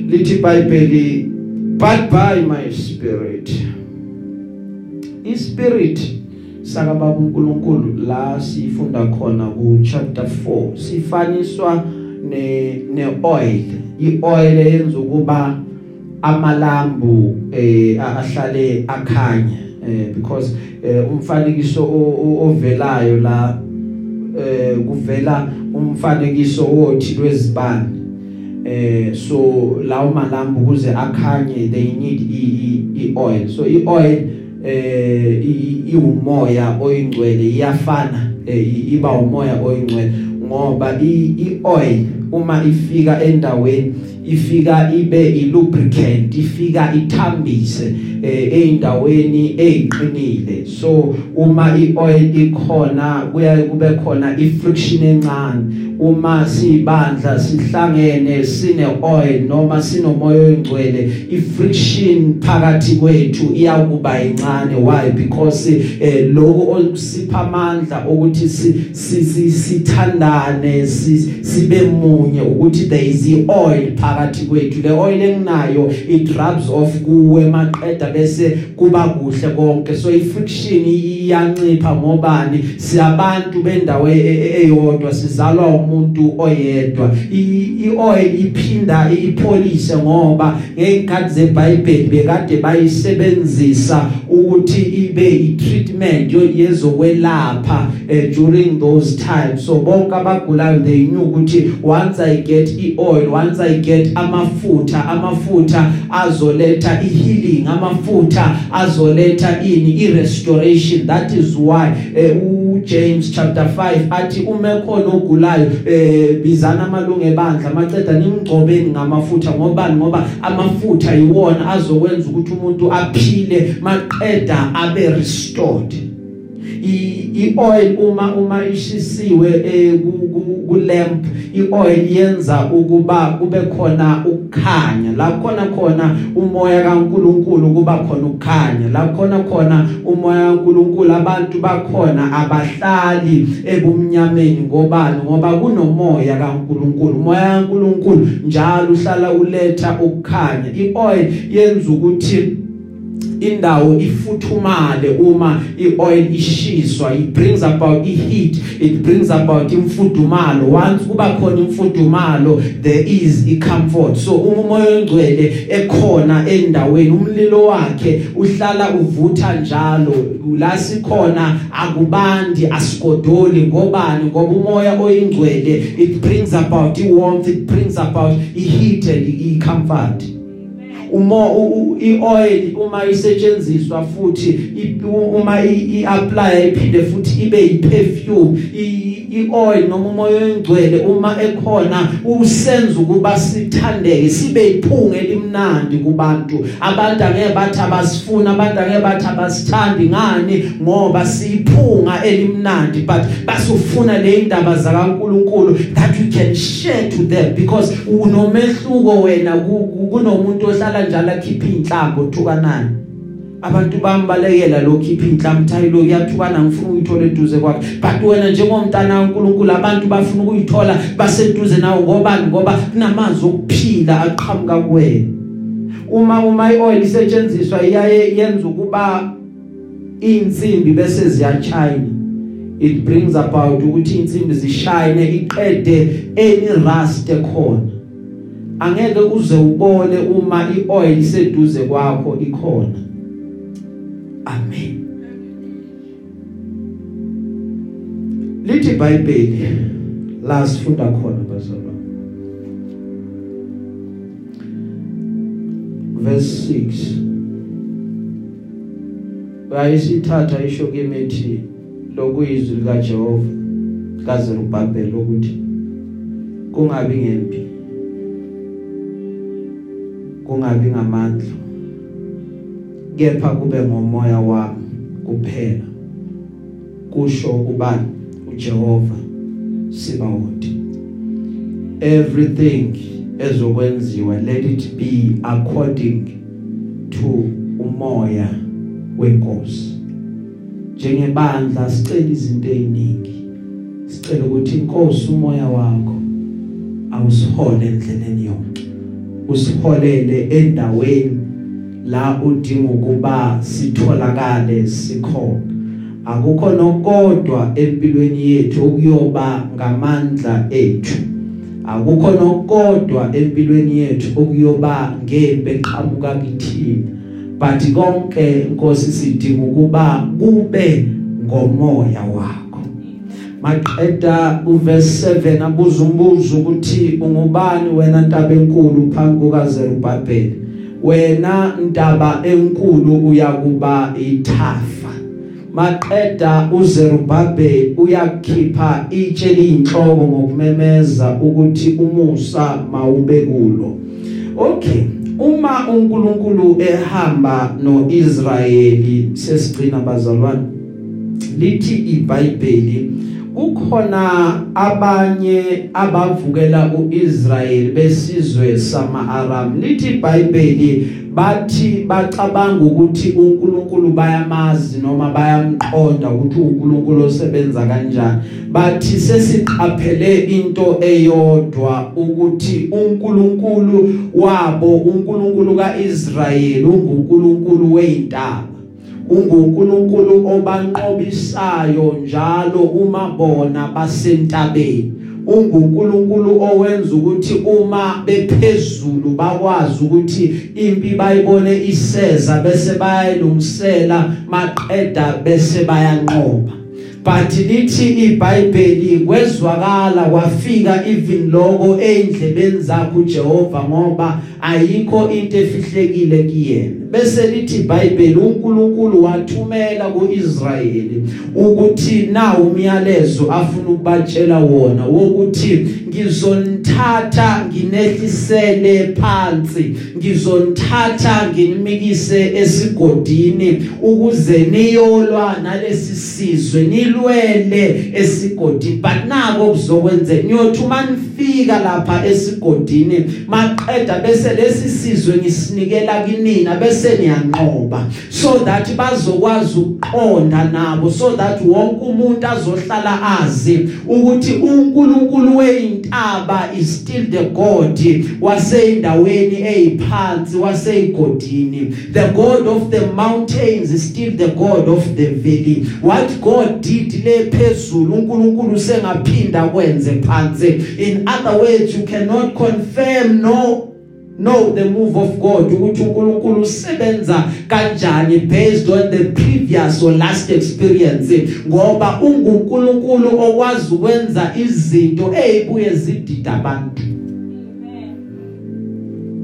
lithi iBhayibheli but by my spirit ispirit saka baba uNkulunkulu la sifunda khona ku chapter 4 sifaniswa ne ne oil. Ioil eyenza ukuba amalambu eh ahlale akhanya eh because eh, umfanekiso ovelayo la eh kuvela umfanekiso wothi lwezibani eh so lawo malambu ukuze akhanye they need i oil. So i oil eh iwumoya oyingcwele iyafana eh, iba umoya oyingcwele. Ngoba i oil uma ifika endaweni ifika ibe ilubricant ifika ithambise eh, eindaweni eziqinile so uma ioil ikhona kuya kube khona ifriction encane. Uma sibandla sihlangene sine oil noma sinomoya oyingcwele ifriction phakathi kwethu iyakuba incane why? Because eh, lokho okusipha amandla ukuthi sithandane sibe munye ukuthi there is oil phakathi kwethu. Le oil enginayo it rubs off kuwe maqeda bese kuba kuhle konke. So ifriction iyancipha ngobani? Siyabantu bendawo e, e, eyodwa sizalwa umuntu oyedwa. Ioil iphinda ipolish ngoba ngekhathi zeBhayibheli bekade bayisebenzisa ukuthi ibe itreatment yezokwelapha uh, during those times. So bonke abagulayo they knew ukuthi once i get ioil once i get amafutha amafutha azoletha ihealing amafutha azoletha ini irestoration. That is why uh, James chapter 5 athi uma khona ogulayo eh bizana amalungu ebandla maceda nimgcobeni ngamafutha. Ngoba ngoba amafutha yiwona azokwenza ukuthi umuntu aphile maqeda abe restored ioil uma uma ishisiwe eh, ku lamp. Ioil yenza ukuba kube khona ukukhanya. La khona khona umoya kaNkuluNkulu kuba khona ukukhanya. La khona khona umoya kaNkuluNkulu abantu bakhona abahlali ebumnyameni. Ngobani? Ngoba kunomoya kaNkuluNkulu. Umoya kaNkuluNkulu njalo uhlala uletha ukukhanya. Ioil yenza ukuthi indawo ifuthumale uma ioil ishiswa. It brings about iheat it brings about imfudumalo. Once kuba khona imfudumalo there is icomfort. So uma umoya ongcwele ekhona endaweni umlilo wakhe uhlala uvutha njalo. La sikhona akubandi asigodoli. Ngobani? Ngoba umoya oyingcwele it brings about iwarmth it brings about iheat and icomfort. Umo ioil uma isetshenziswa futhi uma iapply iphinde futhi ibe yiperfume ioil noma umoya oyingcwele uma ekhona usenza ukuba sithandeke sibe iphunga elimnandi kubantu. Abantu angeke bathi abasifuna abantu angeke bathi abasithandi ngani ngoba siyiphunga elimnandi. But basufuna le indaba zakaNkuluNkulu that you can share to them because unomehluko wena kunomuntu ohlala uhlala njalo akhipha inhlambo uthukanayo abantu bambalekela lokhipha inhlambo thayi lo yathukana ngifuna uyithola eduze kwakhe? But wena njengomntana kaNkuluNkulu abantu bafuna ukuyithola baseduze nawe. Ngobani? Ngoba kunamanzi okuphila aqhamuka kuwena. Uma uma ioil isetshenziswa iyaye yenza ukuba insimbi bese ziyachayina it brings about ukuthi insimbi zishine iqede any rust ekhona. Angeke uze ubone uma ioil iseduze kwakho ikhona. Lithi iBhayibheli la sifunda khona bazalwane. Verse 6 bayisithatha isho kemethi lokuyizwi lika Jehova kaZerubabel ukuthi kungabi ngempi kungabi ngamandla kepha kube ngomoya wami kuphela kusho ubani uJehova Sibawothi everything ezokwenziwa let it be according to umoya wenkosi. Njengebandla sicela izinto eziningi. Sicela ukuthi inkosi umoya wakho awusihole endleleni yonke. Usiholele endaweni la udinga ukuba sitholakale sikhona. Akukho nokodwa empilweni yethu okuyoba ngamandla ethu. Akukho nokodwa empilweni yethu okuyoba ngembe eqhamuka kithina but konke inkosi sidinga ukuba kube ngomoya wakho. Maqeda uverse 7 abuza umbuzo ukuthi ungubani wena ntaba enkulu phambi kukaZerubabel wena ntaba enkulu uyakuba ithafa maqeda uZerubabel uyakhipha itshe liyinhloko ngokumemeza ukuthi umusa mawube kulo. Okay uma uNkulunkulu ehamba noIsrayeli sesigcina bazalwane lithi iBhayibheli kukhona abanye abavukela uIsrael besizwe sama-Aram. Lithi iBhayibheli bathi bacabanga ukuthi uNkulunkulu bayamazi noma bayamqonda ukuthi uNkulunkulu osebenza kanjani. Bathi sesiqaphele into eyodwa ukuthi uNkulunkulu wabo uNkulunkulu kaIsrayeli unguNkulunkulu weintaba unguNkulunkulu obanqobisayo njalo uma bona basentabeni. unguNkulunkulu owenza ukuthi uma bephezulu bakwazi ukuthi impi bayibone iseza bese bayilungisela maqeda bese bayanqoba. But lithi iBhayibheli kwezwakala kwafika even lokho endlebeni zakho Jehova ngoba ayikho into efihlekile kuyena. Bese lithi iBhayibheli uNkulunkulu wathumela kuIsrayeli ukuthi na umyalezo afuna ukubatshela wona wokuthi ngizonithatha nginehlisele phansi. Ngizonithatha nginimikise esigodini ukuze niyolwa nalesi sizwe nilwele esigodini. But nako kuzokwenzeka niyothuma nifika lapha esigodini maqeda bese lesi sizwe ngisinikela kinina bese niyanqoba. So that bazokwazi ukuqonda nabo so that wonke umuntu azohlala azi ukuthi uNkulunkulu weintaba is still the God waseyindaweni eziphansi waseyigodini. The God of the mountains is still the God of the valley. What God did le phezulu uNkulunkulu sengaphinda kwenze phansi. In other words you cannot confirm no know the move of God ukuthi uNkulunkulu usebenza kanjani based on the previous or last experience. Ngoba unguNkulunkulu okwazi ukwenza izinto ezibuye zidida abantu.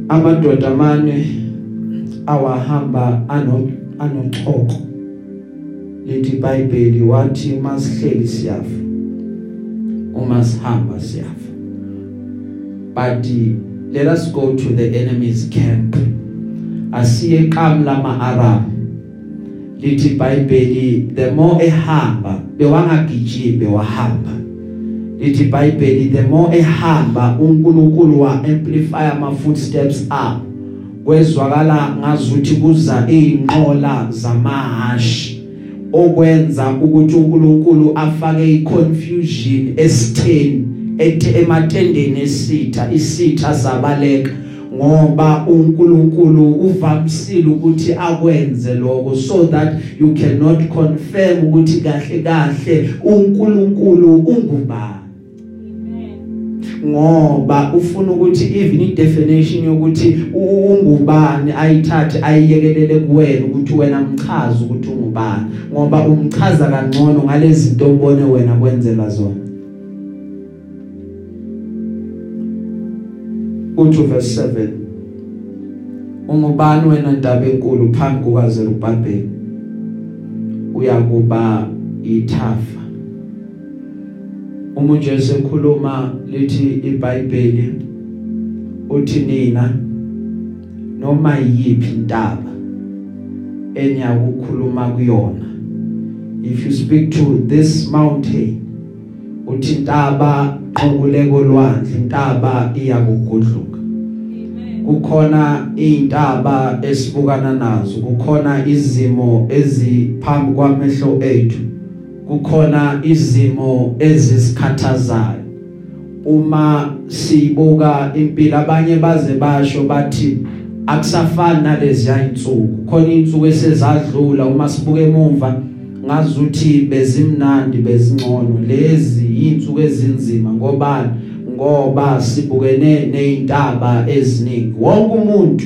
Amadoda amane awahamba ano anoxoko lithi iBhayibheli wathi masihleli siyafa. Uma sihamba siyafa. But let us go to the enemy's camp. Asiye eqamu lama-Aram lithi iBhayibheli the more ehamba bewangagijimi wahamba lithi iBhayibheli the more ehamba uNkulunkulu wa amplify ama footsteps up kwezwakala ngazuthi kuza izinqola zamahashi okwenza ukuthi uNkulunkulu afake iconfusion esitheni. Ethe ematendeni esitha isitha sabaleka ngoba uNkulunkulu uvamsile ukuthi akwenze lokho so that you cannot confirm ukuthi kahle kahle uNkulunkulu ungubani. Ngoba ufuna ukuthi even i definition yokuthi ungubani ayithathe ayiyekelele kuwena ukuthi wena mchaza ukuthi ungubani. Ngoba umchaza kangcono ngalezi zinto ubone wena kwenzela zona. Uthi verse 7 ungubani wena ndaba enkulu phambi kukaZerubabel uyakuba ithafa uma nje sekhuluma lithi iBhayibheli uthi nina noma yiphi intaba enyakukhuluma kuyona if you speak to this mountain uthi intaba qhubuleko lwandle intaba iyakugudluka. Kukhona izintaba esibukana nazo kukhona izimo eziphambi kwamehlo ethu kukhona izimo ezisikhathazayo. Uma sibuka impilo abanye baze basho bathi akusafani nalezi yayinsuku khona insuku esezadlula uma sibuka emuva ngazuthi bezimnandi bezingcono lezi insuku ezinzima ngoba ngoba sibukene nezintaba eziningi. Wonke umuntu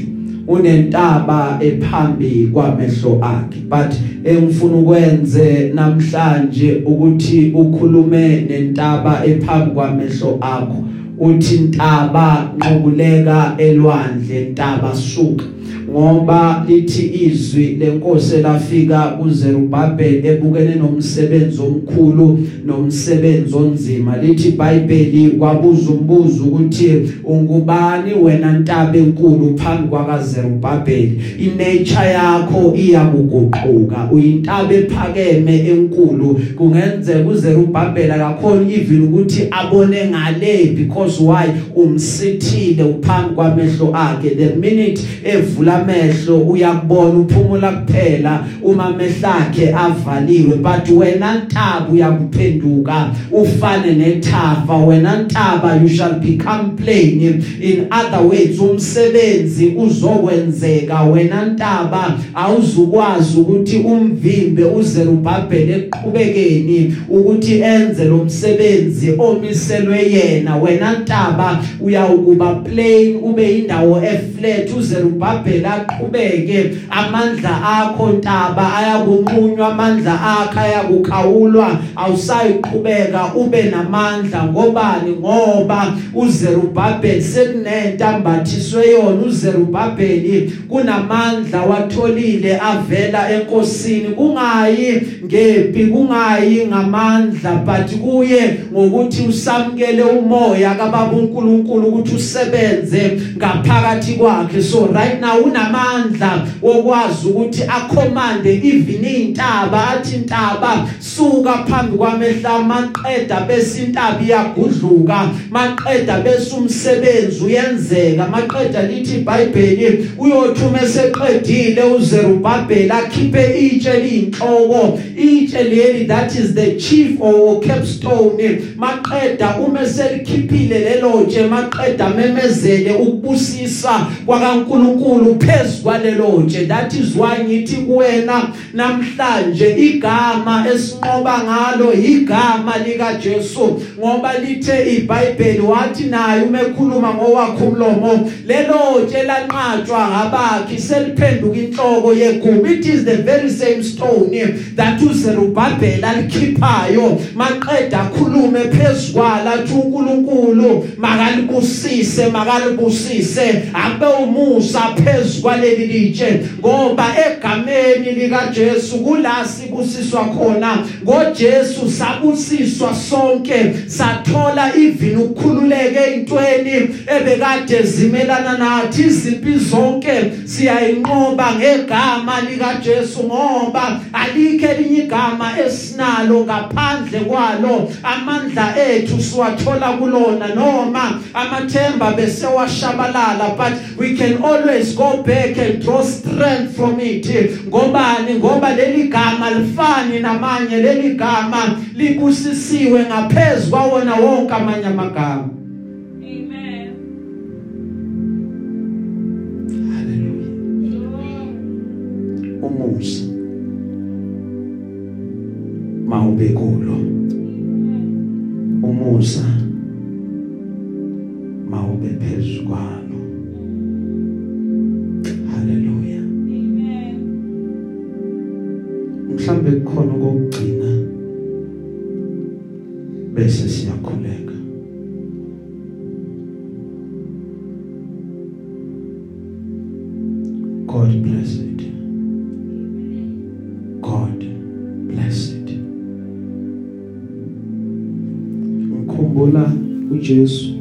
unentaba ephambi kwamehlo akhe but engifuna ukwenze namhlanje ukuthi ukhulume nentaba ephambi kwamehlo akho uthi intaba nqokuleka elwandle intaba suka. Ngoba lithi izwi lenkosi lafika kuZerubabel ebukene nomsebenzi omkhulu nomsebenzi onzima. Lithi iBhayibheli kwabuza umbuzo ukuthi ungubani wena ntaba enkulu phambi kwakaZerubabel inature yakho iyakuguquka. Uyintaba ephakeme enkulu. Kungenzeka uZerubabel akakhona even ukuthi abone ngale because why? Umsithile uphambi kwamehlo akhe. The minute evula amehlo uyakubona uphumula kuphela uma amehlo akhe avaliwe but wena ntaba uyakuphenduka ufane nethafa. Wena ntaba you shall become plain. In other words umsebenzi uzokwenzeka. Wena ntaba awuzukwazi ukuthi umvimbe uZerubabel eqhubekeni ukuthi enze lo msebenzi omiselwe yena. Wena ntaba uyawukuba plain ube indawo eflat uZerubabel aqhubeke. Amandla akho ntaba ayakunqunywa amandla akhe ayakukhawulwa. Awusayiqhubeka ube namandla. Ngobani? Ngoba uZerubabel sekunentambathiswe yona. uZerubabel kunamandla watholile avela enkosini. Kungayi ngepi kungayi ngamandla but kuye ngokuthi usamkele umoya kababa uNkulunkulu ukuthi usebenze ngaphakathi kwakhe. So right now unamandla wokwazi ukuthi akhomande even intaba athi intaba suka phambi kwamehla maqeda bese intaba iyagudluka maqeda bese umsebenzi uyenzeka maqeda lithi iBhayibheli uyothuma eseqedile uZerubabel akhiphe itshe liyinhloko itshe leli that is the chief or capstone maqeda uma selikhiphile lelo tshe maqeda memezele ukubusisa kwakaNkuluNkulu phezulu kwalelo tshe that is why ngithi kuwena namhlanje igama esinqoba ngalo igama lika Jesu ngoba lithe iBhayibheli wathi naye uma ekhuluma ngowakhe umlomo lelo tshe lanqatshwa ngabakhi seliphenduka inhloko yeguma it is the very same stone that uZerubabel alikhiphayo maqeda khulume phezukala athi uNkulunkulu makalibusise makalibusise abe umusa phezukwaleli litshe ngoba egameni lika Jesu kula sibusiswa khona ngoJesu sabusiswa sonke sathola even ukukhululeka eintweni ebekade zimelana nathi izimpi zonke. Siyayinqoba ngegama lika Jesu ngoba alikho elinye igama esinalo ngaphandle kwalo. Amandla ethu siwathola kulona noma amathemba besewashabalala but we can always go back and draw strength from it. Ngobani? Ngoba leli gama lifani namanye leli gama libusisiwe ngaphezulu kwawona wonke amanye amagama. Amen. haleluya umusa. Mawube kulo. Umusa. uJesu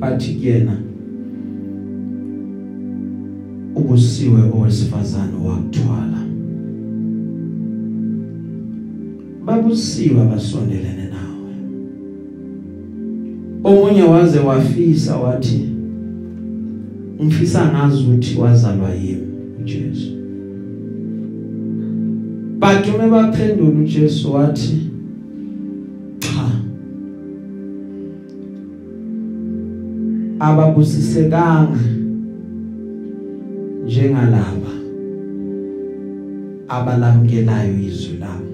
athi kuyena ubusiwe owesifazane wakuthwala. Babusiwe abasondelene nawe. Omunye waze wafisa wathi ngifisa ngazi ukuthi wazalwa yimi uJesu. Bathome baphendula uJesu wathi cha. Ababusisekanga njengalaba abalamkelayo izwi lami.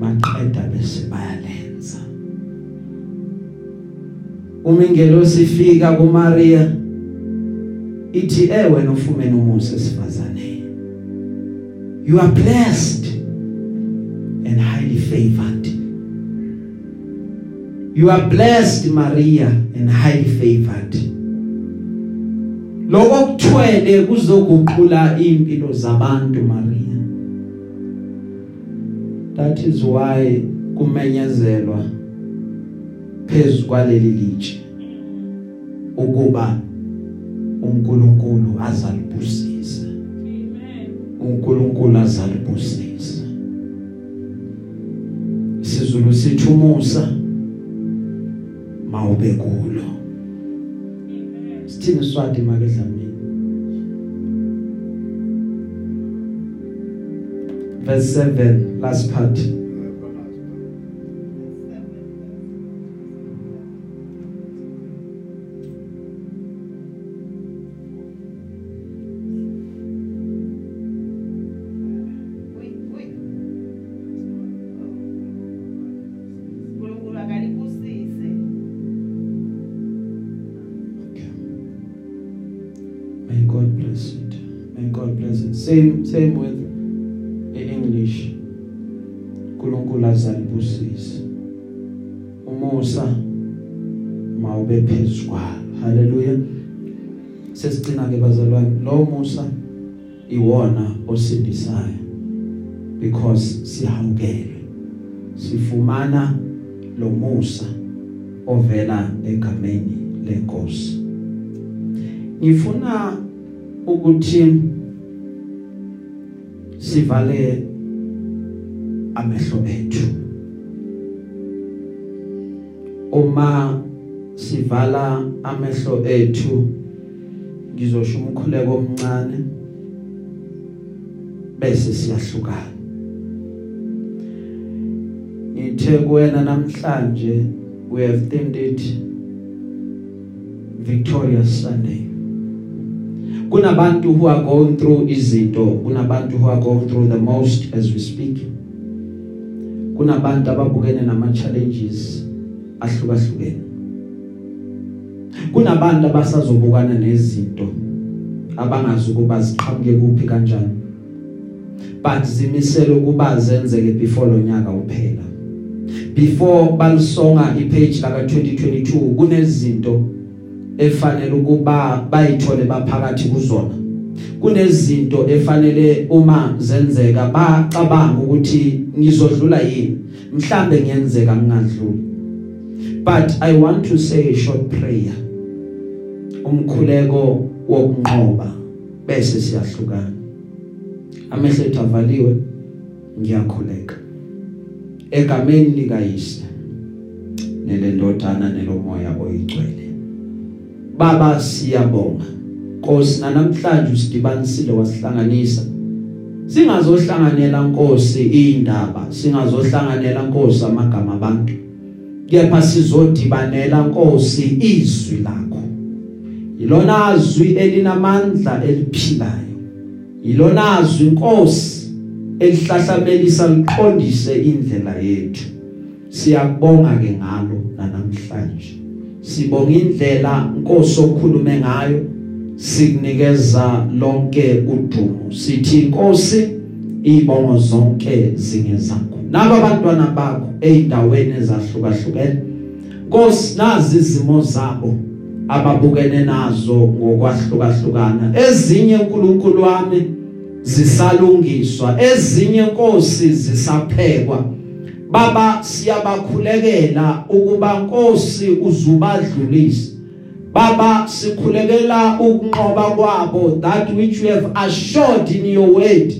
Maqeda bese bayalenza. Uma ingelosi ifika kuMaria ithi eh, ewe nofumene umusa esifazane you are blessed and highly favored. You are blessed Maria and highly favored. Lokho kuthwele kuzoguqula impilo zabantu Maria. That is why kumenyezelwa phezulu kwaleli litshe ukuba uNkulunkulu azalibusisa. UNkulunkulu azalibusisa sizulu sithi umusa mawube kulo. Sithini swati make dlamini verse 7 last part. Same same with english. uNkulunkulu azalibusisa umusa mawube phezulu kwalo haleluya sesigcina ke bazalwane lo musa iwona osindisayo because sihamukele. Sifumana lo musa ovela egameni lenkosi. Ngifuna ukuthi sivale amehlo ethu. Uma sivala amehlo ethu ngizosho umkhuleko omncane bese siyahlukana. Ngithe kuwena namhlanje we have themed it victorious sunday. Kunabantu who are going through izinto kunabantu who are going through the most as we speak. Kunabantu ababukene nama challenges ahlukahlukene. Kunabantu abasazobukana nezinto abangazi ukuba ziqhamuke kuphi kanjani. But zimisela ukuba zenzeke before lonyaka uphela. Before balisonga ipage la 2022 kunezinto efanele ukuba bayithole baphakathi kuzona. Kunezinto efanele uma zenzeka bacabanga ukuthi ngizodlula yini. Mhlambe ngiyenzeka ngingadluli. But i want to say a short prayer. Umkhuleko wokunqoba bese siyahlukana. Amehlo avaliwe ngiyakhuleka. Egameni likayise nelendodana nelomoya oyigcwele. Baba siyabonga Nkosi namhlanje usidibanisile wasihlanganisa. Singazohlanganela Nkosi indaba. Singazohlanganela Nkosi amagama abantu. Kepha sizodibanela Nkosi izwi lakho. Ilona azwi elinamandla eliphilayo. Ilona azwi Nkosi elihlahlamelisa liqondise indlela yethu. Siyakubonga ke ngalo namhlanje sibonga indlela Nkosi okhulume ngayo sikunikeza lonke udumo. Sithi Nkosi ibongo zonke zingezakho naba abantwana bakho eindaweni ezahlukahlukene Nkosi nazi izimo zabo ababukene nazo ngokwahlukahlukana. Ezinye uNkulunkulu wami zisalungiswa. Ezinye Nkosi zisaphekwa. Baba siyabakhulekela ukuba Nkosi uzubadlulisa Baba sikhulekela ukunqoba kwabo that which you have assured in your word.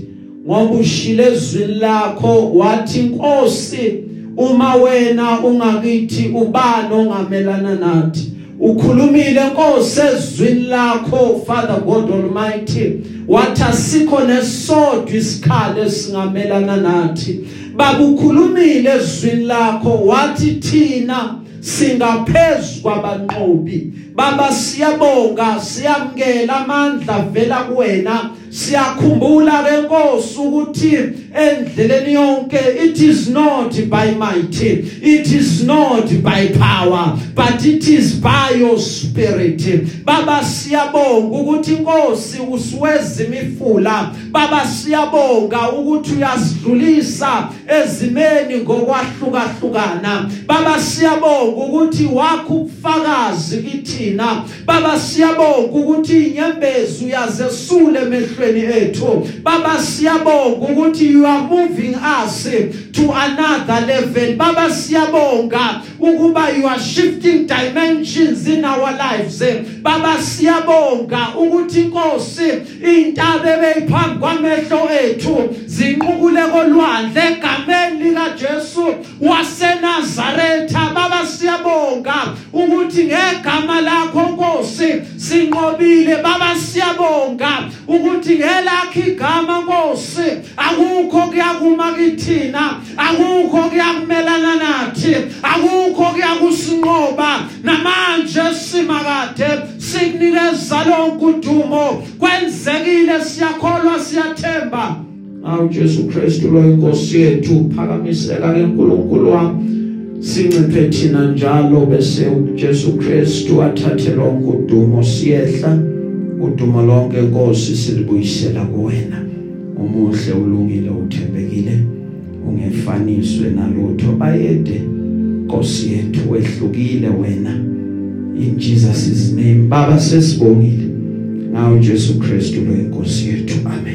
Ngoba ushile ezwini lakho wathi Nkosi uma wena ungakithi ubani ongamelana nathi? Ukhulumile Nkosi ezwini lakho Father God Almighty. Wathi asikho nesodwa isikhali esingamelana nathi. Baba ukhulumile ezwini lakho wathi thina singaphezulu kwabanqobi. Baba siyabonga siyamkela amandla vela kuwena. Siyakhumbula ke Nkosi ukuthi endleleni yonke it is not by might it is not by power but it is by your spirit. Baba siyabonga ukuthi inkosi usiweza imifula. Baba siyabonga ukuthi uyasidlulisa ezimeni ngokwahlukahlukana baba siyabonga ukuthi wakho ubufakazi kithina. Baba siyabonga ukuthi inyembezi uyazesule emehlweni. Ethu. Baba siyabonga ukuthi you are moving us to another level. Baba siyabonga ukuba you are shifting dimensions in our lives. Baba siyabonga ukuthi inkosi intaba ebeyiphambi kwamehlo ethu zinqukule kolwandle egameni lika Jesu waseNazaretha. Baba siyabonga ukuthi ngegama lakho Nkosi sinqobile. Baba siyabonga ukuthi ngelakho igama Nkosi akukho kuyakuma kithina akukho kuyakumelana nathi akukho kuyakusinqoba. Namanje simakade sikunikeza lonke udumo kwenzekile siyakholwa siyathemba. Awu Jesu Kristu lo inkosi yethu phakamiseka ke uNkulunkulu wami. Sinciphe thina njalo bese uJesu Kristu athathe lonke udumo siyehla. Udumo lonke inkosi silibuyisela kuwena. Umuhle ulungile uthembekile ungefaniswe nalutho. Bayede Nkosi yethu wehlukile wena. In Jesus name baba sesibongile. Ngawo Jesu Kristu lo inkosi yethu. Amen.